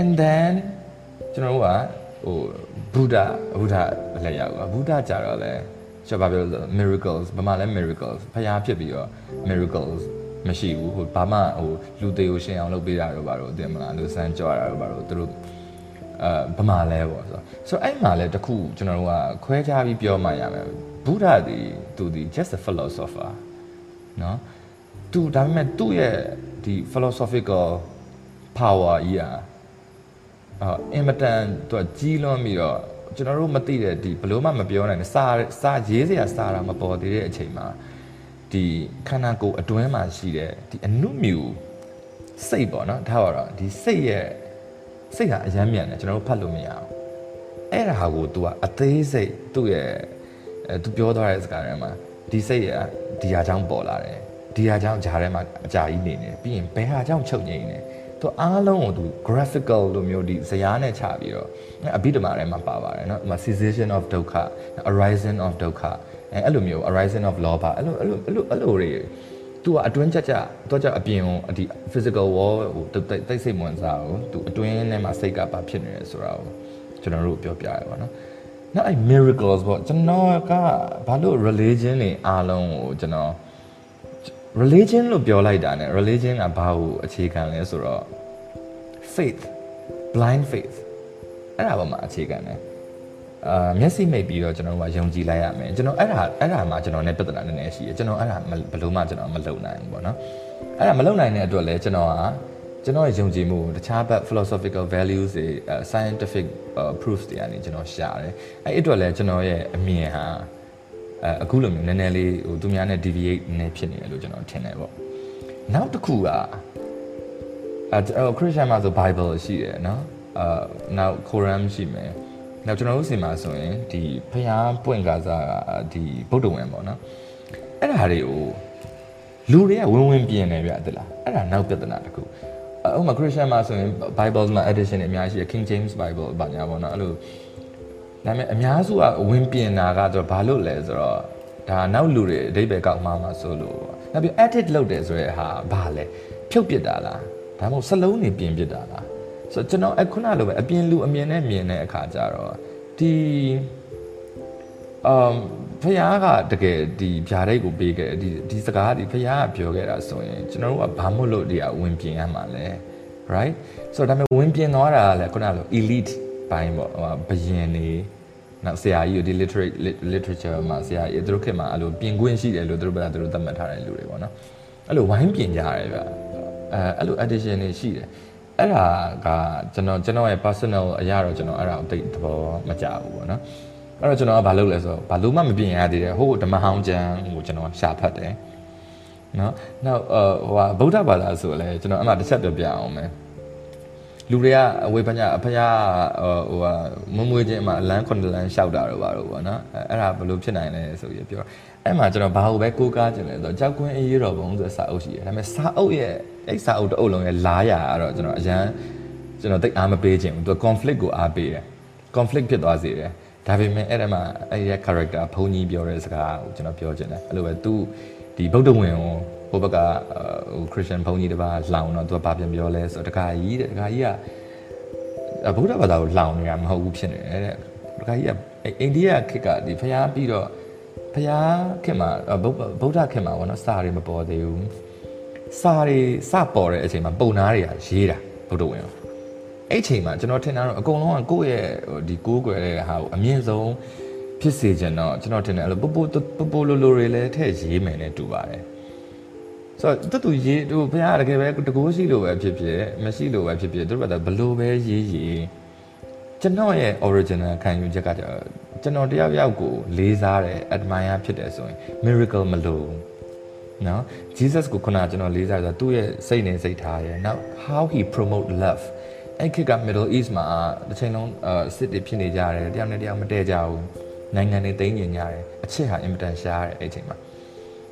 and then ကျွန်တော်တို့က ဟိုဘုဒ္ဓဘုဒ္ဓလည်းရောက်ပါဘုဒ္ဓကြတော့လဲကျွန်တော်ပြောလို့ miracles ဘာမှလဲ miracles ဖျားဖြစ်ပြီးတော့ miracles မရှိဘူးဟိုဘာမှဟိုလူသေးကိုရှင်အောင်လုပ်ပေးတာတော့ဘာလို့အတင်မလားလူစမ်းကြွတာတော့ဘာလို့သူတို့အဲဘာမှလဲပေါ့ဆိုတော့ဆိုတော့အဲ့မှာလဲတခုကျွန်တော်တို့ကခွဲခြားပြီးပြောမှရမယ်ဘုရားဒီသူဒီ just a philosopher เนาะသူဒါပေမဲ့သူ့ရဲ့ဒီ philosophical power ကြီးอ่ะ အာအင်မတန်သူကြီးလွန်ပြီးတော့ကျွန်တော်တို့မသိတဲ့ဒီဘလို့မှမပြောနိုင်တဲ့စာစာရေးစရာစာတာမပေါ်သေးတဲ့အချိန်မှာဒီခန္ဓာကိုယ်အတွင်းမှာရှိတဲ့ဒီအနုမြူစိတ်ပေါ့နော်ဒါပါတော့ဒီစိတ်ရဲ့စိတ်ကအယမ်းမြန်တယ်ကျွန်တော်တို့ဖတ်လို့မရအောင်အဲ့ဒါကို तू ကအသေးစိတ်သူ့ရဲ့အဲ तू ပြောသွားတဲ့စကားထဲမှာဒီစိတ်ရဲ့ဒီဟာကြောင့်ပေါ်လာတယ်ဒီဟာကြောင့်ဂျားထဲမှာအကြာကြီးနေနေပြီးရင်ဘယ်ဟာကြောင့်ချုပ်ငိမ့်နေ သူအားလုံးကိုသူ graphical လိုမျိုးဒီဇာတ်နဲ့ချပြီးတော့အဘိဓမ္မာထဲမှာပါပါတယ်เนาะဟို cessation of dukkha arising of dukkha အဲအဲ့လိုမျိုး arising of lobha အဲ့လိုအဲ့လိုအဲ့လိုအဲ့လိုတွေသူကအတွင်းကြကြတော့ကြအပြင်ကိုဒီ physical wall ဟိုတိတ်စိတ်ဝင်စားကိုသူအတွင်းထဲမှာစိတ်ကပါဖြစ်နေတယ်ဆိုတာကိုကျွန်တော်တို့ပြောပြရပါတော့နောက်အဲ့ miracles ပေါ့ကျွန်တော်ကဘာလို့ religion တွေအားလုံးကိုကျွန်တော် religion လို့ပြောလိုက်တာ ਨੇ religion ကဘာကိုအခြေခံလဲဆိုတော့ faith blind faith အဲ့ဒါဘာမှအခြေခံတယ်အာမျက်စိမိတ်ပြီးတော့ကျွန်တော်ကယုံကြည်လိုက်ရမယ်ကျွန်တော်အဲ့ဒါအဲ့ဒါမှကျွန်တော်နဲ့ပြဿနာနည်းနည်းရှိတယ်ကျွန်တော်အဲ့ဒါဘယ်လို့မှကျွန်တော်မလုပ်နိုင်ဘူးပေါ့နော်အဲ့ဒါမလုပ်နိုင်တဲ့အတွက်လည်းကျွန်တော်ကကျွန်တော်ရဲ့ယုံကြည်မှုတခြားဘက် philosophical values တွေ scientific proofs တွေကနေကျွန်တော်ရှာတယ်အဲ့အတွက်လည်းကျွန်တော်ရဲ့အမြင်ဟာ အဲအခုလိုမျိုးနည်းနည်းလေးဟိုသူများနဲ့ deviate နေဖြစ်နေတယ်လို့ကျွန်တော်ထင်တယ်ပေါ့နောက်တစ်ခုကအဲခရစ်ယာန်မှာဆို Bible ရှိတယ်နော်အာနောက် Quran ရှိမယ်နောက်ကျွန်တော်တို့စီမှာဆိုရင်ဒီဖျားပွင့်ကားစားဒီဗုဒ္ဓဝင်ပေါ့နော်အဲ့ဒါတွေကိုလူတွေကဝင်ဝင်ပြင်နေဗျတဲ့လားအဲ့ဒါနောက်ပြဿနာတစ်ခုဥပမာ Christian မှာဆိုရင် Bible မှာ edition တွေအများကြီးရှိတယ် King James Bible ဘာညာပေါ့နော်အဲ့လို ဒါပေမဲ့အများစုကဝင်ပြင်တာကတော့ဘာလို့လဲဆိုတော့ဒါနောက်လူတွေအဓိပ္ပာယ်ကောက်မှာမှာဆိုလို့နောက်ပြီး edit လုပ်တယ်ဆိုရဲဟာဘာလဲဖြုတ်ပစ်တာလားဒါမှမဟုတ်စလုံးနေပြင်ပစ်တာလားဆိုတော့ကျွန်တော်အခုနလိုပဲအပြင်လူအမြင်နဲ့မြင်တဲ့အခါကျတော့ဒီအမ်ဖခင်ကတကယ်ဒီဖြားတဲ့ကိုပေးခဲ့ဒီဒီစကားဒီဖခင်ကပြောခဲ့တာဆိုရင်ကျွန်တော်တို့ကဘာမို့လို့ဒီအဝင်ပြင်ရမှာလဲ right ဆိုတော့ဒါပေမဲ့ဝင်ပြင်သွားတာကလည်းခုနလို elite ဘိုင်းပေါ့ဟိုဘယင်နေနောက်ဆရာကြီးဒီ literate literature မှာဆရာကြီးသူတို့ခေတ်မှာအဲ့လိုပြင်ခွင့်ရှိတယ်လို့သူတို့ဘက်ကသူတို့သတ်မှတ်ထားတဲ့လူတွေပေါ့နော်အဲ့လိုဝိုင်းပြင်ကြရတယ်ဗျအဲအဲ့လို addition တွေရှိတယ်အဲ့ဒါကကျွန်တော်ကျွန်တော်ရဲ့ personal အရာတော့ကျွန်တော်အဲ့ဒါကိုတိတ်သဘောမကျဘူးပေါ့နော်အဲ့တော့ကျွန်တော်ကဘာလုပ်လဲဆိုတော့ဘာလို့မှမပြင်ရသေးတယ်ဟိုဓမ္မဟောင်းကျမ်းကိုကျွန်တော်ရှာဖတ်တယ်နော်နောက်ဟိုဟာဗုဒ္ဓဘာသာဆိုလည်းကျွန်တော်အမှတစ်ချက်ပြောပြအောင်မယ် လူတွေကအဝေဖန်ကြအဖယားဟိုဟာမမွေးခြင်းအမှလမ်းခုနှစ်လမ်းလျှောက်တာတော့ပါတော့ဗောနော်အဲ့ဒါဘယ်လိုဖြစ်နိုင်လဲဆိုပြီးပြောအဲ့မှာကျွန်တော်ဘာလို့ပဲကိုးကားခြင်းလဲဆိုတော့ကြောက်ကွင်းအေးရောဘုံဆိုစာအုပ်ရှိတယ်ဒါပေမဲ့စာအုပ်ရဲ့အဲ့စာအုပ်တစ်အုပ်လုံးရဲ့လားရာကတော့ကျွန်တော်အရန်ကျွန်တော်တိတ်အားမပေးခြင်းဘူးသူ conflict ကိုအားပေးတယ် conflict ဖြစ်သွားစေတယ်ဒါပေမဲ့အဲ့ဒါမှအဲ့ရဲ့ character ဘုံကြီးပြောတဲ့စကားကိုကျွန်တော်ပြောချင်တယ်အဲ့လိုပဲသူဒီဗုဒ္ဓဝင်ကို ဟိုဘက်ကဟို Christian ဘုံကြီးတစ်ပါးလောင်တော့သူကဘာပြန်ပြောလဲဆိုတော့တခါကြီးတဲ့တခါကြီးကဗုဒ္ဓဘာသာကိုလောင်နေတာမဟုတ်ဘူးဖြစ်နေတယ်တဲ့တခါကြီးကအိန္ဒိယခေတ်ကဒီဖျားပြီးတော့ဖျားခေတ်မှာဗုဒ္ဓခေတ်မှာဘောနော်စာတွေမပေါ်သေးဘူးစာတွေစပေါ်တဲ့အချိန်မှာပုံနာတွေကရေးတာဗုဒ္ဓဝင်ကိုအဲ့ချိန်မှာကျွန်တော်ထင်တာတော့အကုန်လုံးကကိုယ့်ရဲ့ဒီကိုးကွယ်တဲ့ဟာကိုအမြင့်ဆုံးဖြစ်စေချင်တော့ကျွန်တော်ထင်တယ်အဲ့လိုပပိုပပိုလိုလိုတွေလည်းထည့်ရေးမယ်နဲ့တူပါတယ် ဆိုတော့တူတူရေးသူဘုရားတကယ်ပဲတကိုးရှိလို့ပဲဖြစ်ဖြစ်မရှိလို့ပဲဖြစ်ဖြစ်သူတို့ကဘလို့ပဲရေးရေးကျွန်တော်ရဲ့ original ခံယူချက်ကကျွန်တော်တယောက်ယောက်ကိုလေးစားတယ် admire ဖြစ်တယ်ဆိုရင် miracle မလို့နော် Jesus ကိုခုနကျွန်တော်လေးစားဆိုသူ့ရဲ့စိတ်နဲ့စိတ်ထားရဲ့ now how he promote love အဲ့ခေတ်က Middle East မှာတစ်ချိန်လုံးစစ်တွေဖြစ်နေကြတယ်တယောက်နဲ့တယောက်မတည့်ကြဘူးနိုင်ငံတွေတိမ့်ညင်ကြတယ်အချစ်ဟာအင်မတန်ရှားတယ်အဲ့ချိန်မှာ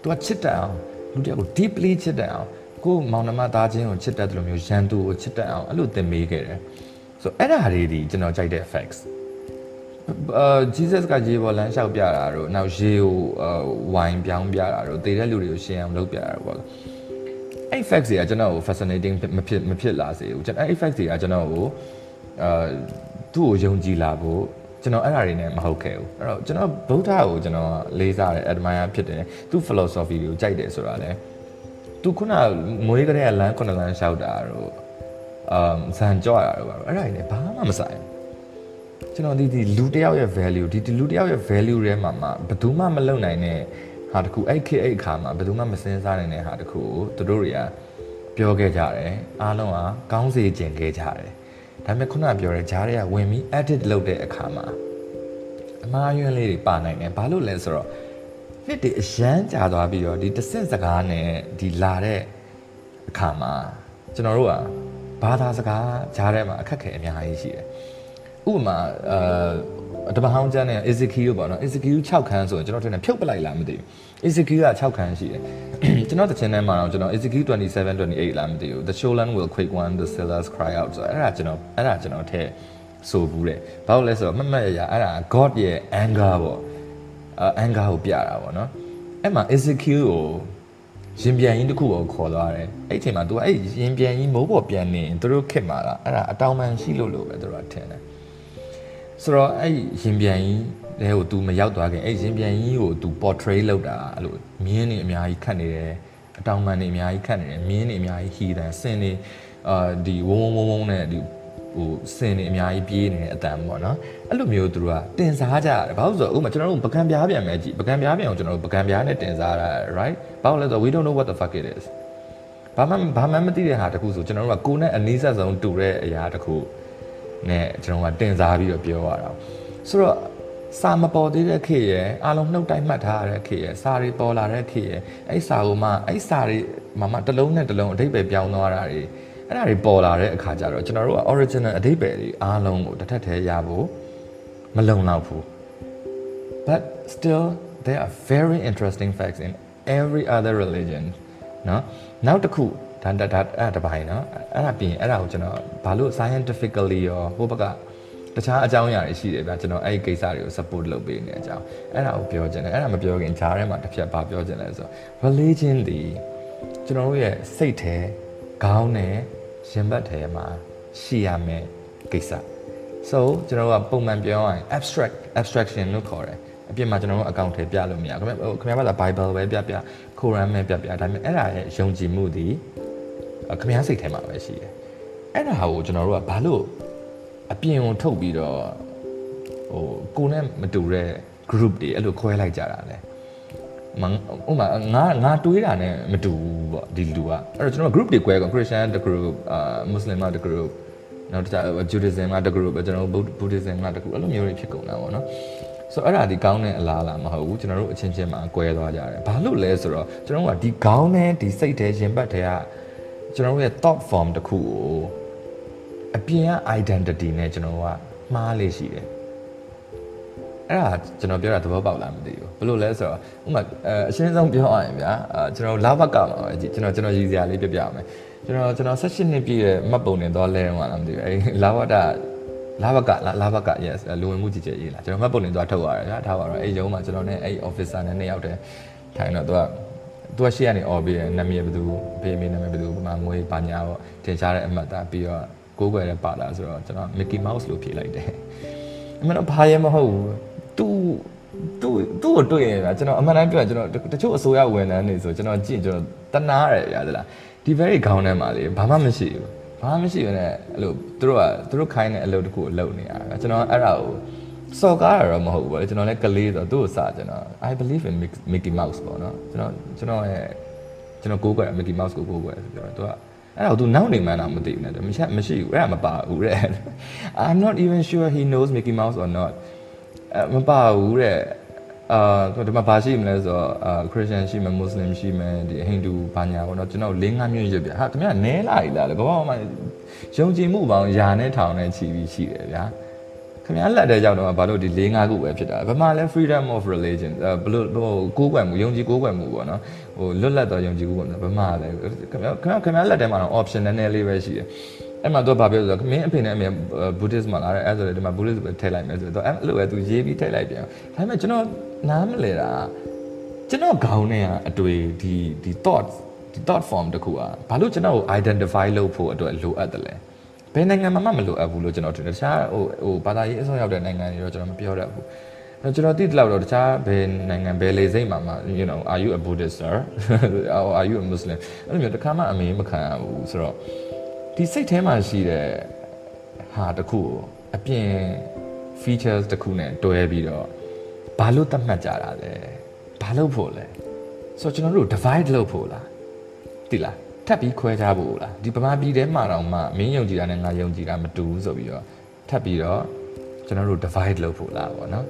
သူကချစ်တတ်အောင် လူတယောက်ကို deeply ချစ်တတ်အောင်ကိုမောင်နှမသားချင်းကိုချစ်တတ်တယ်လို့မျိုးရန်သူကိုချစ်တတ်အောင်အဲ့လိုသင်ပေးခဲ့တယ်ဆိုအဲ့ဒါတွေဒီကျွန်တော်ကြိုက်တဲ့ effects အာ Jesus ကရေပေါ်လမ်းလျှောက်ပြတာတို့နောက်ရေကိုဝိုင်းပြောင်းပြတာတို့တည်တဲ့လူတွေကိုရှင်းအောင်လုပ်ပြတာတို့ပေါ့အဲ့ facts တွေကကျွန်တော်ကို fascinating မဖြစ်မဖြစ်လာစေဘူးကျွန်တော်အဲ့ facts တွေကကျွန်တော်ကိုအာသူ့ကိုယုံကြည်လာဖို့ ကျွန်တော်အဲ့ဒါတွေနဲ့မဟုတ်ခဲ့ဘူးအဲ့တော့ကျွန်တော်ဗုဒ္ဓကိုကျွန်တော်လေးစားတယ် admire ဖြစ်တယ်သူ့ philosophy တွေကိုကြိုက်တယ်ဆိုတာလေသူခုနမွေးကလေးကလမ်းခုနလမ်းလျှောက်တာတို့အမ်ဇန်ကြော့တာတို့ပါအဲ့ဒါတွေနဲ့ဘာမှမဆိုင်ကျွန်တော်ဒီဒီလူတယောက်ရဲ့ value ဒီဒီလူတယောက်ရဲ့ value ထဲမှာမှဘယ်သူမှမလုံနိုင်တဲ့ဟာတခုအဲ့ခေတ်အဲ့အခါမှာဘယ်သူမှမစင်စားနိုင်တဲ့ဟာတခုကိုသူတို့တွေကပြောခဲ့ကြတယ်အားလုံးကကောင်းစေခြင်းခဲ့ကြတယ် ဒါပေမဲ့ခုနပြောတဲ့ဂျားတွေကဝင်ပြီး edit လုပ်တဲ့အခါမှာအမှားယွင်းလေးတွေပါနိုင်တယ်ဘာလို့လဲဆိုတော့နှစ်တွေအရန်ကြာသွားပြီးတော့ဒီတဆင့်စကားနဲ့ဒီလာတဲ့အခါမှာကျွန်တော်တို့ကဘာသာစကားဂျားထဲမှာအခက်ခဲအများကြီးရှိတယ်ဥပမာအဲတမဟောင်းကျမ်းနဲ့ Ezekiel ပေါ့နော် Ezekiel 6ခန်းဆိုရင်ကျွန်တော်ထင်တယ်ဖြုတ်ပလိုက်လားမသိဘူး Ezekiel က6ခန်းရှိတယ်ကျွန်တော်တချင်ထဲမှာတော့ကျွန်တော် Ezekiel 27 28လားမသိဘူး The shoreline will quake when the sailors cry out ဆိုအဲ့ဒါကျွန်တော်အဲ့ဒါကျွန်တော်ထည့်ဆိုဘူးတဲ့ဘာလို့လဲဆိုတော့မမတ်ရရအဲ့ဒါ God ရဲ့ anger ပေါ့အဲ anger ကိုပြတာပေါ့နော်အဲ့မှာ Ezekiel ကိုရင်ပြန်ကြီးတစ်ခုကိုခေါ်သွားတယ်အဲ့အချိန်မှာ तू အဲ့ရင်ပြန်ကြီးမိုးပေါ်ပြန်နေသူတို့ခစ်မှာလားအဲ့ဒါအတောင်ပန်ရှိလို့လို့ပဲသူတို့ကထင်တယ်ဆိုတော့အဲ့ရင်ပြန်ကြီး လဲကို तू မရောက်သွားခင်အဲ့ရင်ပြန်ကြီးကို तू portray လုပ်တာအဲ့လိုမြင်းနေအများကြီးခတ်နေတယ်အတောင်ပန်နေအများကြီးခတ်နေတယ်မြင်းနေအများကြီးဟီတန်စင်နေအာဒီဝုံဝုံဝုံနဲ့ဒီဟိုစင်နေအများကြီးပြေးနေတဲ့အတန်ပေါ့နော်အဲ့လိုမျိုးသူတို့ကတင်စားကြရတယ်ဘာလို့ဆိုတော့ဥပမာကျွန်တော်တို့ပကံပြားပြန်မယ်ကြည့်ပကံပြားပြန်ကိုကျွန်တော်တို့ပကံပြားနဲ့တင်စားရတာ right ဘာလို့လဲဆိုတော့ we don't know what the fuck it is ဘာမှဘာမှမသိတဲ့ဟာတခုဆိုကျွန်တော်တို့ကကိုယ်နဲ့အနည်းဆက်ဆုံးတူတဲ့အရာတခုနဲ့ကျွန်တော်ကတင်စားပြီးတော့ပြောရတာဆိုတော့ စာမပေါ်သေးတဲ့ခေတ်ရယ်အားလုံးနှုတ်တိုက်မှတ်ထားရတဲ့ခေတ်ရယ်စာတွေပေါ်လာတဲ့ခေတ်ရယ်အဲ့စာကိုမှအဲ့စာတွေမှမှတစ်လုံးနဲ့တစ်လုံးအဓိပ္ပာယ်ပြောင်းသွားတာတွေအဲ့ဒါတွေပေါ်လာတဲ့အခါကျတော့ကျွန်တော်တို့က original အဓိပ္ပာယ်တွေအားလုံးကိုတစ်ထပ်တည်းရဖို့မလုံလောက်ဘူး but still there are very interesting facts in every other religion နော်နောက်တစ်ခုဒါဒါဒါအဲ့တပိုင်းနော်အဲ့ဒါပြင်အဲ့ဒါကိုကျွန်တော်ဘာလို့ scientifically ရောဟိုဘက်က တခြားအကြောင်းအရာတွေရှိတယ်ဗျာကျွန်တော်အဲ့ဒီကိစ္စတွေကို support လုပ်ပေးနေတဲ့အကြောင်းအဲ့ဒါကိုပြောချင်တယ်အဲ့ဒါမပြောခင်ဂျားထဲမှာတစ်ဖြတ်ဘာပြောချင်လဲဆိုတော့ religion ဒီကျွန်တော်တို့ရဲ့စိတ်ထဲခေါင်းနဲ့ရင်ဘတ်ထဲမှာရှိရမယ်ကိစ္စ so ကျွန်တော်တို့ကပုံမှန်ပြောရရင် abstract abstraction လို့ခေါ်တယ်အပြင်မှာကျွန်တော်တို့အကောင့်ထဲပြလို့မရခင်ဗျခင်ဗျားက Bible ပဲပြပြ Quran ပဲပြပြဒါပေမဲ့အဲ့ဒါရဲ့ယုံကြည်မှုဒီခင်ဗျားစိတ်ထဲမှာပဲရှိတယ်အဲ့ဒါကိုကျွန်တော်တို့ကဘာလို့ အပြင်ကိုထုတ်ပြီးတော့ဟိုကိုနဲ့မတူတဲ့ group တွေအဲ့လိုခွဲလိုက်ကြတာလဲမဥမာငါငါတွေးတာနဲ့မတူဘူးပေါ့ဒီလူကအဲ့တော့ကျွန်တော် group တွေ꿰ကော Christian တ group အာ Muslim တ group နောက်တစ်ခြား Judaism ကတ group ကျွန်တော် Buddhism ကတ group အဲ့လိုမျိုးတွေဖြစ်ကုန်တာပေါ့နော်ဆိုတော့အဲ့ဒါဒီကောင်းတဲ့အလားအလာမဟုတ်ဘူးကျွန်တော်တို့အချင်းချင်းမှာကွဲသွားကြတယ်ဘာလို့လဲဆိုတော့ကျွန်တော်တို့ကဒီခေါင်းနဲ့ဒီစိတ်ထဲရင်ပတ်ထဲကကျွန်တော်တို့ရဲ့ thought form တစ်ခုကို အပြင်က identity နဲ့ကျွန်တော်တို့ကမှားလေးရှိတယ်အဲ့ဒါကျွန်တော်ပြောတာသဘောပေါက်လားမသိဘူးဘယ်လိုလဲဆိုတော့ဥပမာအဲအရှင်းဆုံးပြောရရင်ဗျာအဲကျွန်တော်လာဘကမှာပဲကျွန်တော်ကျွန်တော်ရည်စရာလေးပြပြမယ်ကျွန်တော်ကျွန်တော်16နှစ်ပြည့်ရဲ့မှတ်ပုံနဲ့တော့လဲတော့လားမသိဘူးအဲလာဘကလာဘကလာဘက yes လူဝင်မှုကြီးကြရေးလားကျွန်တော်မှတ်ပုံနဲ့တော့ထုတ်ရတယ်ဗျာထားပါတော့အဲ့ရုံးမှာကျွန်တော်နဲ့အဲ့ officer နဲ့နှစ်ယောက်တည်းထိုင်တော့သူကသူကရှေ့ကနေអော်ပြီးနာမည်ဘယ်သူဖေးမေးနာမည်ဘယ်သူပမာငွေပါညာပေါ့ထင်ရှားတဲ့အမှတ်သားပြီးတော့ ကိုးကွယ်တဲ့ပါလာဆိုတော့ကျွန်တော် Mickey Mouse လို့ဖြေလိုက်တယ်အမှန်တော့ဘာရဲမဟုတ်ဘူးသူသူသူ့ကိုတွေ့ရတာကျွန်တော်အမှန်တမ်းပြောရင်ကျွန်တော်တချို့အစိုးရဝန်ထမ်းတွေဆိုကျွန်တော်ကြည့်ကျွန်တော်တနာရတယ်ဗျာသလားဒီ very ခေါင်းထဲမှာလေဘာမှမရှိဘူးဘာမှမရှိဘူးနဲ့အဲ့လိုသူတို့ကသူတို့ခိုင်းတဲ့အလုပ်တစ်ခုကိုလုပ်နေရတာကျွန်တော်အဲ့ဒါကိုစော်ကားရတော့မဟုတ်ဘူးလေကျွန်တော်လည်းကလေးဆိုတော့သူ့ကိုစကျွန်တော် I believe in Mickey Mouse ပေါ့နော်ကျွန်တော်ကျွန်တော်ရဲ့ကျွန်တော်ကိုးကွယ် Mickey Mouse ကိုကိုးကွယ်ဆိုပြောတော့သူက အဲ့ဒါကို तू နောက်နေမှန်းတော့မသိဘူးနဲ့မရှိမရှိဘူးအဲ့ဒါမပါဘူးတဲ့ I'm not even sure he knows Mickey Mouse or not အဲမပါဘူးတဲ့အာဒီမှာဘာရှိမလဲဆိုတော့အာခရစ်ယာန်ရှိမယ်မွတ်စလင်ရှိမယ်ဒီဟိန္ဒူဘာညာပေါ့နော်ကျွန်တော်၄၅မျိုးရွတ်ပြဟာခင်ဗျာနဲလာ E လားလေဘာမှမယုံကြည်မှုပေါင်းယာနဲ့ထောင်နဲ့ချီပြီးရှိတယ်ဗျာ ခင်ဗျာလက်တဲ့ကြောက်တော့ဘာလို့ဒီ၄၅ခုပဲဖြစ်တာဘာမှလဲ freedom of religion ဘလို့ဟိုကိုးကွယ်မှုယုံကြည်ကိုးကွယ်မှုပေါ့နော်ဟိုလွတ်လပ်တော့ယုံကြည်မှုပေါ့နော်ဘာမှလဲခင်ဗျာခင်ဗျာလက်ထဲမှာတော့ option နည်းနည်းလေးပဲရှိတယ်အဲ့မှာသူကဘာပြောဆိုတော့မင်းအဖေနဲ့အမေ Buddhist မှာလာတယ်အဲ့ဆိုတော့ဒီမှာ Buddhist ပဲထည့်လိုက်မယ်ဆိုတော့အဲ့လိုပဲသူရေးပြီးထည့်လိုက်ပြန်ဒါပေမဲ့ကျွန်တော်နားမလဲတာကျွန်တော်ခေါင်းထဲကအတွေ့ဒီဒီ thoughts ဒီ thought form တခုอ่ะဘာလို့ကျွန်တော်ကို identify လုပ်ဖို့အတွက်လိုအပ်တယ်လဲ ဘယ်နိုင်ငံမှာမှမလိုအပ်ဘူးလို့ကျွန်တော်ထင်တယ်တခြားဟိုဟိုဘာသာရေးအစောရောက်တဲ့နိုင်ငံတွေတော့ကျွန်တော်မပြောတတ်ဘူးကျွန်တော်သိတဲ့လောက်တော့တခြားဘယ်နိုင်ငံဘယ်လေစိတ်မှာမှ you know are you a buddhist sir or are you a muslim အဲ့လိုမျိုးတခါမှအမေမခံရဘူးဆိုတော့ဒီစိတ်ထဲမှာရှိတဲ့ဟာတခုကိုအပြင် features တခုနဲ့တွဲပြီးတော့ဘာလို့သတ်မှတ်ကြတာလဲဘာလို့ဖို့လဲဆိုတော့ကျွန်တော်တို့ divide လုပ်ဖို့လားတိလား ထပ်ပြီးခွဲခြားဖို့လားဒီဗမာပြည်ထဲမှာတော့မှမင်းယုံကြည်တာနဲ့ငါယုံကြည်တာမတူဘူးဆိုပြီးတော့ထပ်ပြီးတော့ကျွန်တော်တို့ divide လုပ်ဖို့လားပေါ့နော်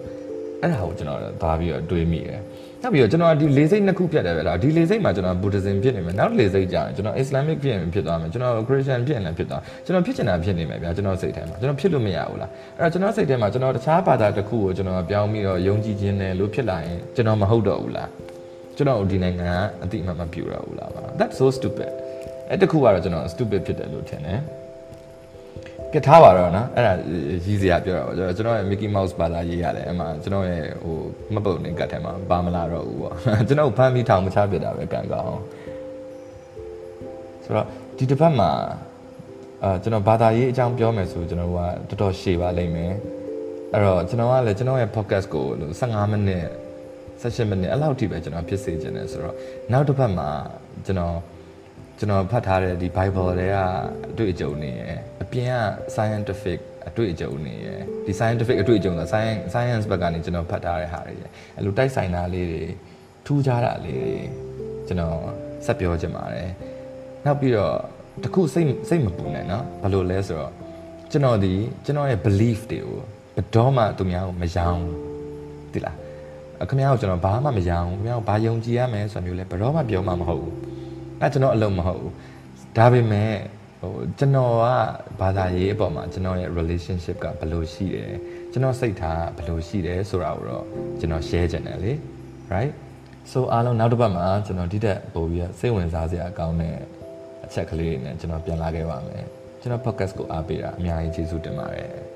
အဲ့ဒါကိုကျွန်တော်သွားပြီးတော့တွေးမိတယ်နောက်ပြီးတော့ကျွန်တော်ဒီလေစိတ်နှစ်ခုပြတ်တယ်ပဲလားဒီလေစိတ်မှာကျွန်တော် Buddhism ဖြစ်နေမယ်နောက်လေစိတ်ကြာရင်ကျွန်တော် Islamic ဖြစ်ရင်ဖြစ်သွားမယ်ကျွန်တော် Christian ဖြစ်ရင်လည်းဖြစ်သွားကျွန်တော်ဖြစ်ချင်တာဖြစ်နေမယ်ဗျာကျွန်တော်စိတ်ထဲမှာကျွန်တော်ဖြစ်လို့မရဘူးလားအဲ့တော့ကျွန်တော်စိတ်ထဲမှာကျွန်တော်တခြားဘာသာတစ်ခုကိုကျွန်တော်ပြောင်းပြီးတော့ယုံကြည်ခြင်းနဲ့လို့ဖြစ်လာရင်ကျွန်တော်မဟုတ်တော့ဘူးလားကျွန်တော်ဒီနိုင်ငံကအတိအမှတ်မပြူတော့ဘူးလားပါ That's so stupid အဲ့တခုကတော့ကျွန်တော် stupid ဖြစ်တယ်လို့ထင်တယ်ကထားပါတော့နော်အဲ့ဒါရည်စရာပြောတာပေါ့ကျွန်တော်ရဲ့ Mickey Mouse ဘာသာရေးရတယ်အဲ့မှာကျွန်တော်ရဲ့ဟိုမပုတ်နေကတ်ထဲမှာပါမလာတော့ဘူးပေါ့ကျွန်တော်ဖမ်းပြီးထောင်မချပြတာပဲကံကောင်းဆိုတော့ဒီတစ်ပတ်မှာအာကျွန်တော်ဘာသာရေးအကြောင်းပြောမယ်ဆိုကျွန်တော်ကတော်တော်ရှည်ပါလိမ့်မယ်အဲ့တော့ကျွန်တော်ကလည်းကျွန်တော်ရဲ့ podcast ကိုလို့15မိနစ်18မိနစ်အဲ့လောက်ထိပဲကျွန်တော်ဖြစ်စေချင်တယ်ဆိုတော့နောက်တစ်ပတ်မှာကျွန်တော် ကျွန်တော်ဖတ်ထားတဲ့ဒီ Bible တွေကအတွေ့အကြုံတွေရယ်အပြင်က scientific အတွေ့အကြုံတွေရယ်ဒီ scientific အတွေ့အကြုံဆို science science ဘက်ကနေကျွန်တော်ဖတ်ထားတဲ့ဟာတွေရယ်အဲ့လိုတိုက်ဆိုင်တာလေးတွေထူးခြားတာလေးတွေကျွန်တော်ဆက်ပြောချင်ပါတယ်နောက်ပြီးတော့တခုစိတ်စိတ်မပူနဲ့เนาะဘာလို့လဲဆိုတော့ကျွန်တော်ဒီကျွန်တော်ရဲ့ belief တွေကိုဘယ်တော့မှသူများကိုမယောင်းတိလားခင်ဗျားကိုကျွန်တော်ဘာမှမယောင်းခင်ဗျားကိုဘာယုံကြည်ရမယ်ဆိုတာမျိုးလဲဘယ်တော့မှပြောမှမဟုတ်ဘူး အဲကျွန်တော်အလုံးမဟုတ်ဘူးဒါပေမဲ့ဟိုကျွန်တော်ကဘာသာရေးအပေါ်မှာကျွန်တော်ရဲ့ relationship ကဘယ်လိုရှိတယ်ကျွန်တော်စိတ်ထားဘယ်လိုရှိတယ်ဆိုတာကိုတော့ကျွန်တော် share ချင်တယ်လေ right so အားလုံးနောက်တစ်ပတ်မှာကျွန်တော်ဒီတက်ပို့ပြီးစိတ်ဝင်စားစရာအကောင်းတဲ့အချက်ကလေးတွေနဲ့ကျွန်တော်ပြန်လာခဲ့ပါမယ်ကျွန်တော် podcast ကိုအားပေးတာအများကြီးကျေးဇူးတင်ပါတယ်